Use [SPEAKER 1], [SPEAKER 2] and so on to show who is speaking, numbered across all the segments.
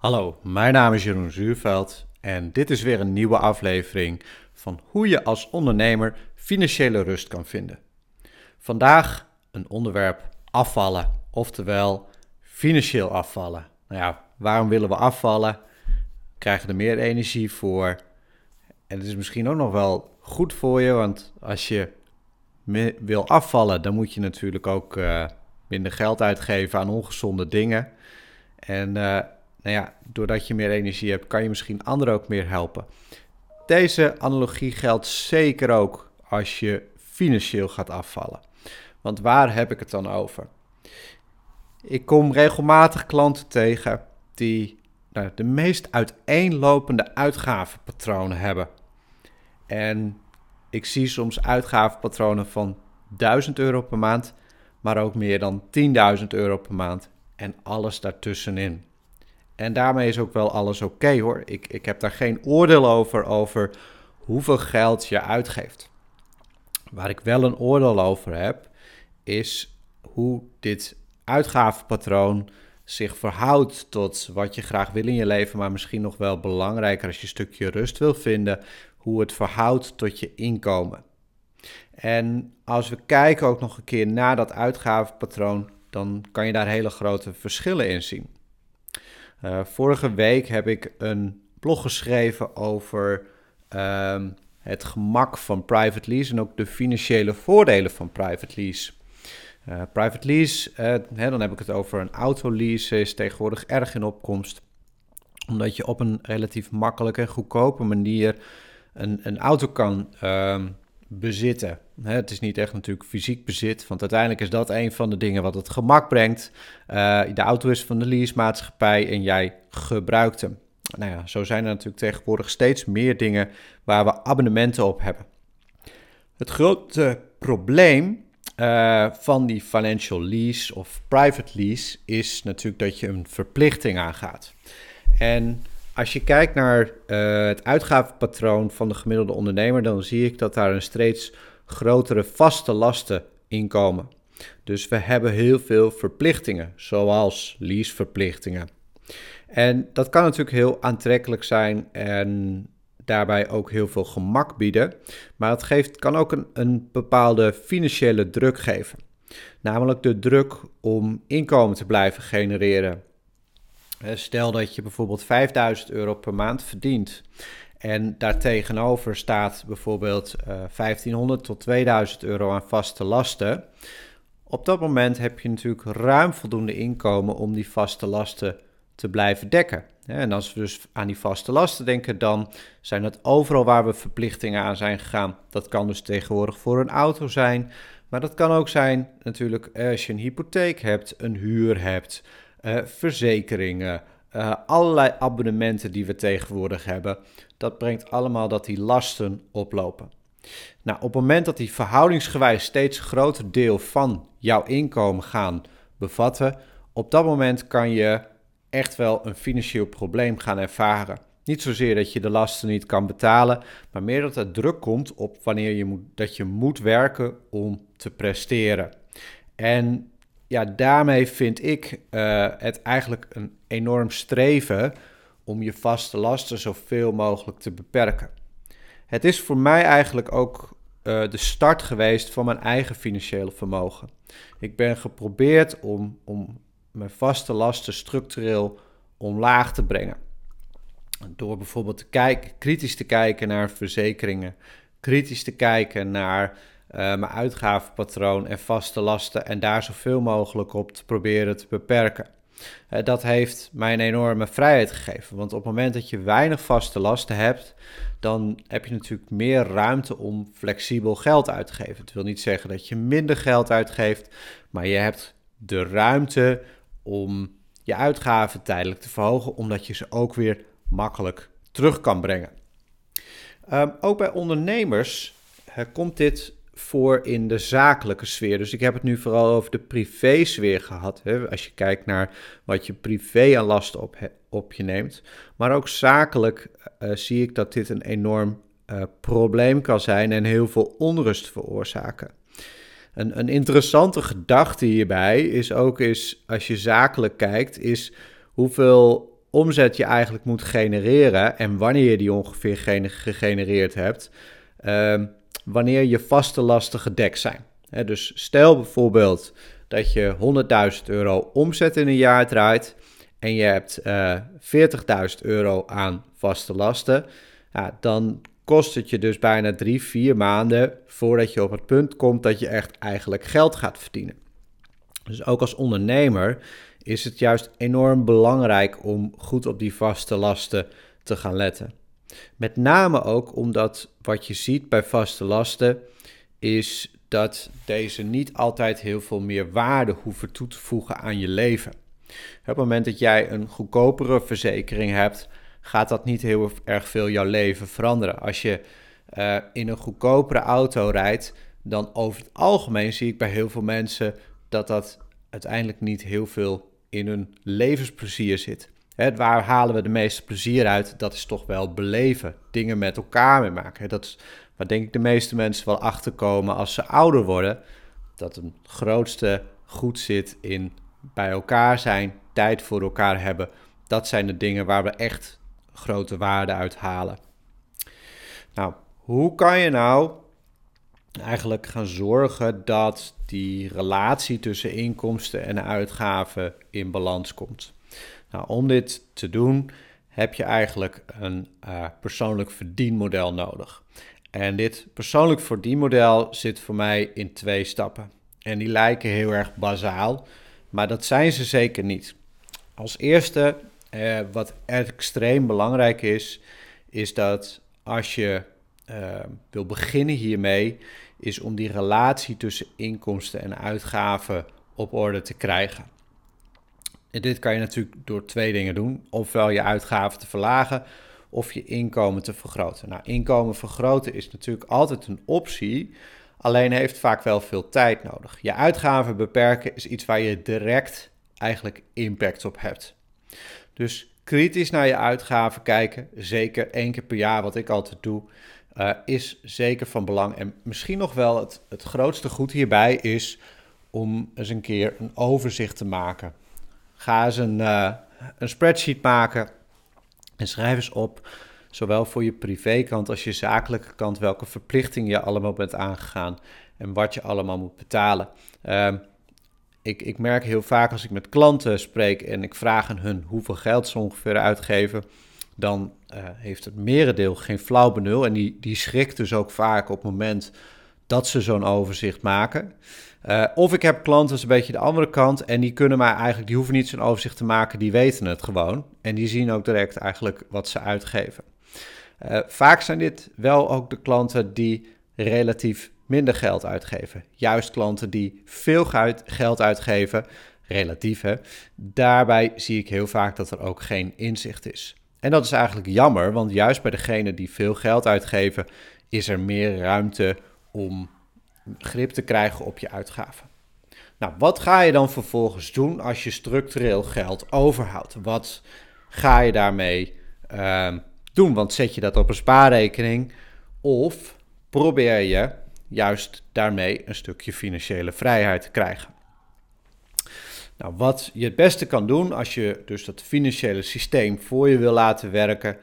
[SPEAKER 1] Hallo, mijn naam is Jeroen Zuurveld en dit is weer een nieuwe aflevering van hoe je als ondernemer financiële rust kan vinden. Vandaag een onderwerp afvallen, oftewel financieel afvallen. Nou ja, waarom willen we afvallen? Krijgen er meer energie voor. En het is misschien ook nog wel goed voor je, want als je wil afvallen, dan moet je natuurlijk ook uh, minder geld uitgeven aan ongezonde dingen. En uh, nou ja, doordat je meer energie hebt, kan je misschien anderen ook meer helpen. Deze analogie geldt zeker ook als je financieel gaat afvallen. Want waar heb ik het dan over? Ik kom regelmatig klanten tegen die nou, de meest uiteenlopende uitgavenpatronen hebben. En ik zie soms uitgavenpatronen van 1000 euro per maand, maar ook meer dan 10.000 euro per maand en alles daartussenin. En daarmee is ook wel alles oké hoor. Ik, ik heb daar geen oordeel over, over hoeveel geld je uitgeeft. Waar ik wel een oordeel over heb, is hoe dit uitgavenpatroon zich verhoudt tot wat je graag wil in je leven, maar misschien nog wel belangrijker als je een stukje rust wil vinden, hoe het verhoudt tot je inkomen. En als we kijken ook nog een keer naar dat uitgavenpatroon, dan kan je daar hele grote verschillen in zien. Uh, vorige week heb ik een blog geschreven over um, het gemak van private lease en ook de financiële voordelen van private lease. Uh, private lease, uh, hè, dan heb ik het over een autolease, is tegenwoordig erg in opkomst. Omdat je op een relatief makkelijke en goedkope manier een, een auto kan uh, bezitten. Het is niet echt natuurlijk fysiek bezit, want uiteindelijk is dat een van de dingen wat het gemak brengt. Uh, de auto is van de leasemaatschappij en jij gebruikt hem. Nou ja, zo zijn er natuurlijk tegenwoordig steeds meer dingen waar we abonnementen op hebben. Het grote probleem uh, van die financial lease of private lease is natuurlijk dat je een verplichting aangaat. En als je kijkt naar uh, het uitgavenpatroon van de gemiddelde ondernemer, dan zie ik dat daar een steeds grotere vaste lasten in komen. Dus we hebben heel veel verplichtingen, zoals leaseverplichtingen. En dat kan natuurlijk heel aantrekkelijk zijn en daarbij ook heel veel gemak bieden, maar het geeft, kan ook een, een bepaalde financiële druk geven. Namelijk de druk om inkomen te blijven genereren. Eh, stel dat je bijvoorbeeld 5000 euro per maand verdient en daartegenover staat bijvoorbeeld uh, eh, 1500 tot 2000 euro aan vaste lasten. Op dat moment heb je natuurlijk ruim voldoende inkomen om die vaste lasten te blijven dekken. En als we dus aan die vaste lasten denken, dan zijn dat overal waar we verplichtingen aan zijn gegaan. Dat kan dus tegenwoordig voor een auto zijn, maar dat kan ook zijn natuurlijk eh, als je een hypotheek hebt, een huur hebt, uh, verzekeringen, uh, allerlei abonnementen die we tegenwoordig hebben. Dat brengt allemaal dat die lasten oplopen. Nou, op het moment dat die verhoudingsgewijs steeds groter deel van jouw inkomen gaan bevatten, op dat moment kan je echt wel een financieel probleem gaan ervaren. Niet zozeer dat je de lasten niet kan betalen, maar meer dat er druk komt op wanneer je moet, dat je moet werken om te presteren. En ja, daarmee vind ik uh, het eigenlijk een enorm streven om je vaste lasten zoveel mogelijk te beperken. Het is voor mij eigenlijk ook uh, de start geweest van mijn eigen financiële vermogen. Ik ben geprobeerd om, om mijn vaste lasten structureel omlaag te brengen. Door bijvoorbeeld te kijken, kritisch te kijken naar verzekeringen, kritisch te kijken naar mijn uitgavenpatroon en vaste lasten en daar zoveel mogelijk op te proberen te beperken. Uh, dat heeft mij een enorme vrijheid gegeven, want op het moment dat je weinig vaste lasten hebt, dan heb je natuurlijk meer ruimte om flexibel geld uit te geven. Het wil niet zeggen dat je minder geld uitgeeft, maar je hebt de ruimte om je uitgaven tijdelijk te verhogen, omdat je ze ook weer makkelijk terug kan brengen. Um, ook bij ondernemers uh, komt dit voor in de zakelijke sfeer. Dus ik heb het nu vooral over de privé-sfeer gehad. Hè? Als je kijkt naar wat je privé aan lasten op, op je neemt. Maar ook zakelijk uh, zie ik dat dit een enorm uh, probleem kan zijn en heel veel onrust veroorzaken. Een, een interessante gedachte hierbij is ook is, als je zakelijk kijkt, is hoeveel omzet je eigenlijk moet genereren en wanneer je die ongeveer gegenereerd hebt, ehm, wanneer je vaste lasten gedekt zijn. dus stel bijvoorbeeld dat je 100.000 euro omzet in een jaar draait en je hebt uh, eh, 40.000 euro aan vaste lasten, ja, dan kost het je dus bijna drie, vier maanden voordat je op het punt komt dat je echt eigenlijk geld gaat verdienen. Dus ook als ondernemer is het juist enorm belangrijk om goed op die vaste lasten te gaan letten. Met name ook omdat wat je ziet bij vaste lasten is dat deze niet altijd heel veel meer waarde hoeven toe te voegen aan je leven. Op het moment dat jij een goedkopere verzekering hebt, gaat dat niet heel erg veel jouw leven veranderen. Als je uh, in een goedkopere auto rijdt, dan over het algemeen zie ik bij heel veel mensen dat dat uiteindelijk niet heel veel in hun levensplezier zit. Waar halen we de meeste plezier uit? Dat is toch wel beleven, dingen met elkaar mee maken. Dat is waar denk ik de meeste mensen wel achter komen als ze ouder worden. Dat het grootste goed zit in bij elkaar zijn, tijd voor elkaar hebben. Dat zijn de dingen waar we echt grote waarde uit halen. Nou, hoe kan je nou eigenlijk gaan zorgen dat die relatie tussen inkomsten en uitgaven in balans komt? Nou, om dit te doen heb je eigenlijk een uh, persoonlijk verdienmodel nodig. En dit persoonlijk verdienmodel zit voor mij in twee stappen. En die lijken heel erg bazaal, maar dat zijn ze zeker niet. Als eerste, eh, wat extreem belangrijk is, is dat als je uh, wil beginnen hiermee, is om die relatie tussen inkomsten en uitgaven op orde te krijgen. Dit kan je natuurlijk door twee dingen doen. Ofwel je uitgaven te verlagen of je inkomen te vergroten. Nou, inkomen vergroten is natuurlijk altijd een optie, alleen heeft vaak wel veel tijd nodig. Je uitgaven beperken is iets waar je direct eigenlijk impact op hebt. Dus kritisch naar je uitgaven kijken, zeker één keer per jaar, wat ik altijd doe, uh, is zeker van belang. En misschien nog wel het, het grootste goed hierbij is om eens een keer een overzicht te maken. Ga eens een, uh, een spreadsheet maken en schrijf eens op, zowel voor je privékant als je zakelijke kant, welke verplichtingen je allemaal bent aangegaan en wat je allemaal moet betalen. Uh, ik, ik merk heel vaak als ik met klanten spreek en ik vraag aan hun hoeveel geld ze ongeveer uitgeven, dan uh, heeft het merendeel geen flauw benul. En die, die schrikt dus ook vaak op het moment dat ze zo'n overzicht maken. Uh, of ik heb klanten, dat een beetje de andere kant, en die kunnen mij eigenlijk, die hoeven niet zo'n overzicht te maken, die weten het gewoon. En die zien ook direct eigenlijk wat ze uitgeven. Uh, vaak zijn dit wel ook de klanten die relatief minder geld uitgeven. Juist klanten die veel geld uitgeven, relatief hè, daarbij zie ik heel vaak dat er ook geen inzicht is. En dat is eigenlijk jammer, want juist bij degenen die veel geld uitgeven, is er meer ruimte om grip te krijgen op je uitgaven. Nou, wat ga je dan vervolgens doen als je structureel geld overhoudt? Wat ga je daarmee uh, doen? Want zet je dat op een spaarrekening of probeer je juist daarmee een stukje financiële vrijheid te krijgen. Nou, wat je het beste kan doen als je dus dat financiële systeem voor je wil laten werken,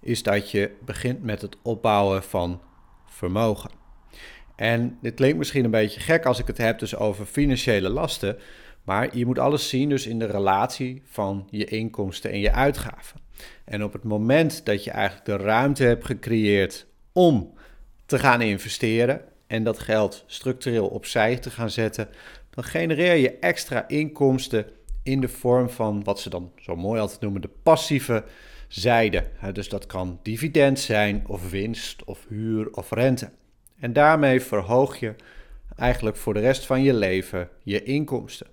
[SPEAKER 1] is dat je begint met het opbouwen van vermogen. En dit klinkt misschien een beetje gek als ik het heb dus over financiële lasten, maar je moet alles zien dus in de relatie van je inkomsten en je uitgaven. En op het moment dat je eigenlijk de ruimte hebt gecreëerd om te gaan investeren, en dat geld structureel opzij te gaan zetten, dan genereer je extra inkomsten in de vorm van wat ze dan zo mooi altijd noemen de passieve zijde. Dus dat kan dividend zijn, of winst, of huur of rente. En daarmee verhoog je eigenlijk voor de rest van je leven je inkomsten.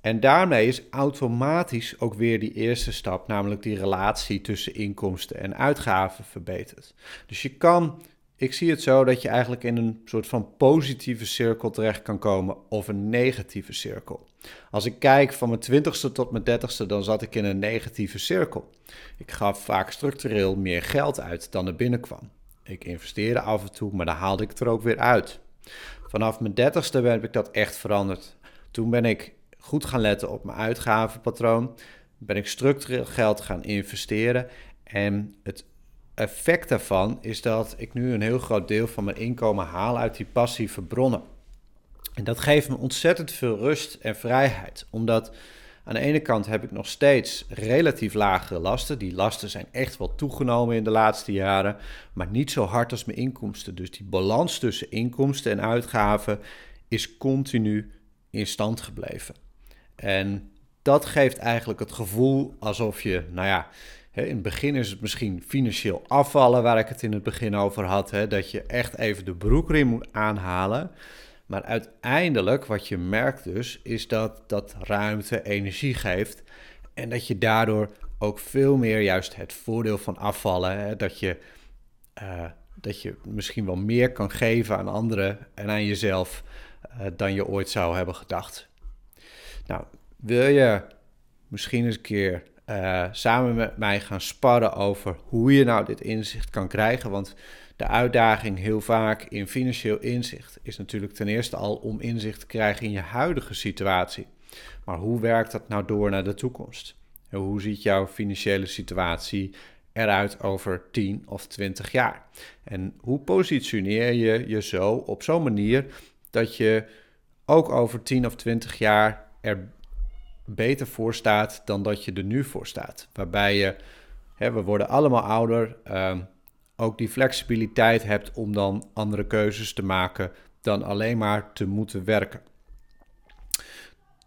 [SPEAKER 1] En daarmee is automatisch ook weer die eerste stap, namelijk die relatie tussen inkomsten en uitgaven verbeterd. Dus je kan ik zie het zo dat je eigenlijk in een soort van positieve cirkel terecht kan komen of een negatieve cirkel. Als ik kijk van mijn twintigste tot mijn dertigste, dan zat ik in een negatieve cirkel. Ik gaf vaak structureel meer geld uit dan er binnenkwam. Ik investeerde af en toe, maar dan haalde ik het er ook weer uit. Vanaf mijn dertigste heb ik dat echt veranderd. Toen ben ik goed gaan letten op mijn uitgavenpatroon. ben ik structureel geld gaan investeren. En het effect daarvan is dat ik nu een heel groot deel van mijn inkomen haal uit die passieve bronnen. En dat geeft me ontzettend veel rust en vrijheid, omdat aan de ene kant heb ik nog steeds relatief lagere lasten. Die lasten zijn echt wel toegenomen in de laatste jaren, maar niet zo hard als mijn inkomsten. Dus die balans tussen inkomsten en uitgaven is continu in stand gebleven. En dat geeft eigenlijk het gevoel alsof je, nou ja, in het begin is het misschien financieel afvallen, waar ik het in het begin over had. Hè, dat je echt even de broekriem moet aanhalen. Maar uiteindelijk, wat je merkt dus, is dat dat ruimte energie geeft. En dat je daardoor ook veel meer juist het voordeel van afvallen. Hè, dat, je, uh, dat je misschien wel meer kan geven aan anderen en aan jezelf uh, dan je ooit zou hebben gedacht. Nou, wil je misschien eens een keer uh, samen met mij gaan sparren over hoe je nou dit inzicht kan krijgen? Want de uitdaging heel vaak in financieel inzicht is natuurlijk ten eerste al om inzicht te krijgen in je huidige situatie. Maar hoe werkt dat nou door naar de toekomst? En hoe ziet jouw financiële situatie eruit over 10 of 20 jaar? En hoe positioneer je je zo op zo'n manier dat je ook over 10 of 20 jaar er beter voor staat dan dat je er nu voor staat? Waarbij je, hè, we worden allemaal ouder. Um, ook die flexibiliteit hebt om dan andere keuzes te maken dan alleen maar te moeten werken.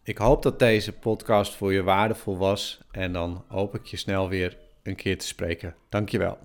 [SPEAKER 1] Ik hoop dat deze podcast voor je waardevol was en dan hoop ik je snel weer een keer te spreken. Dankjewel.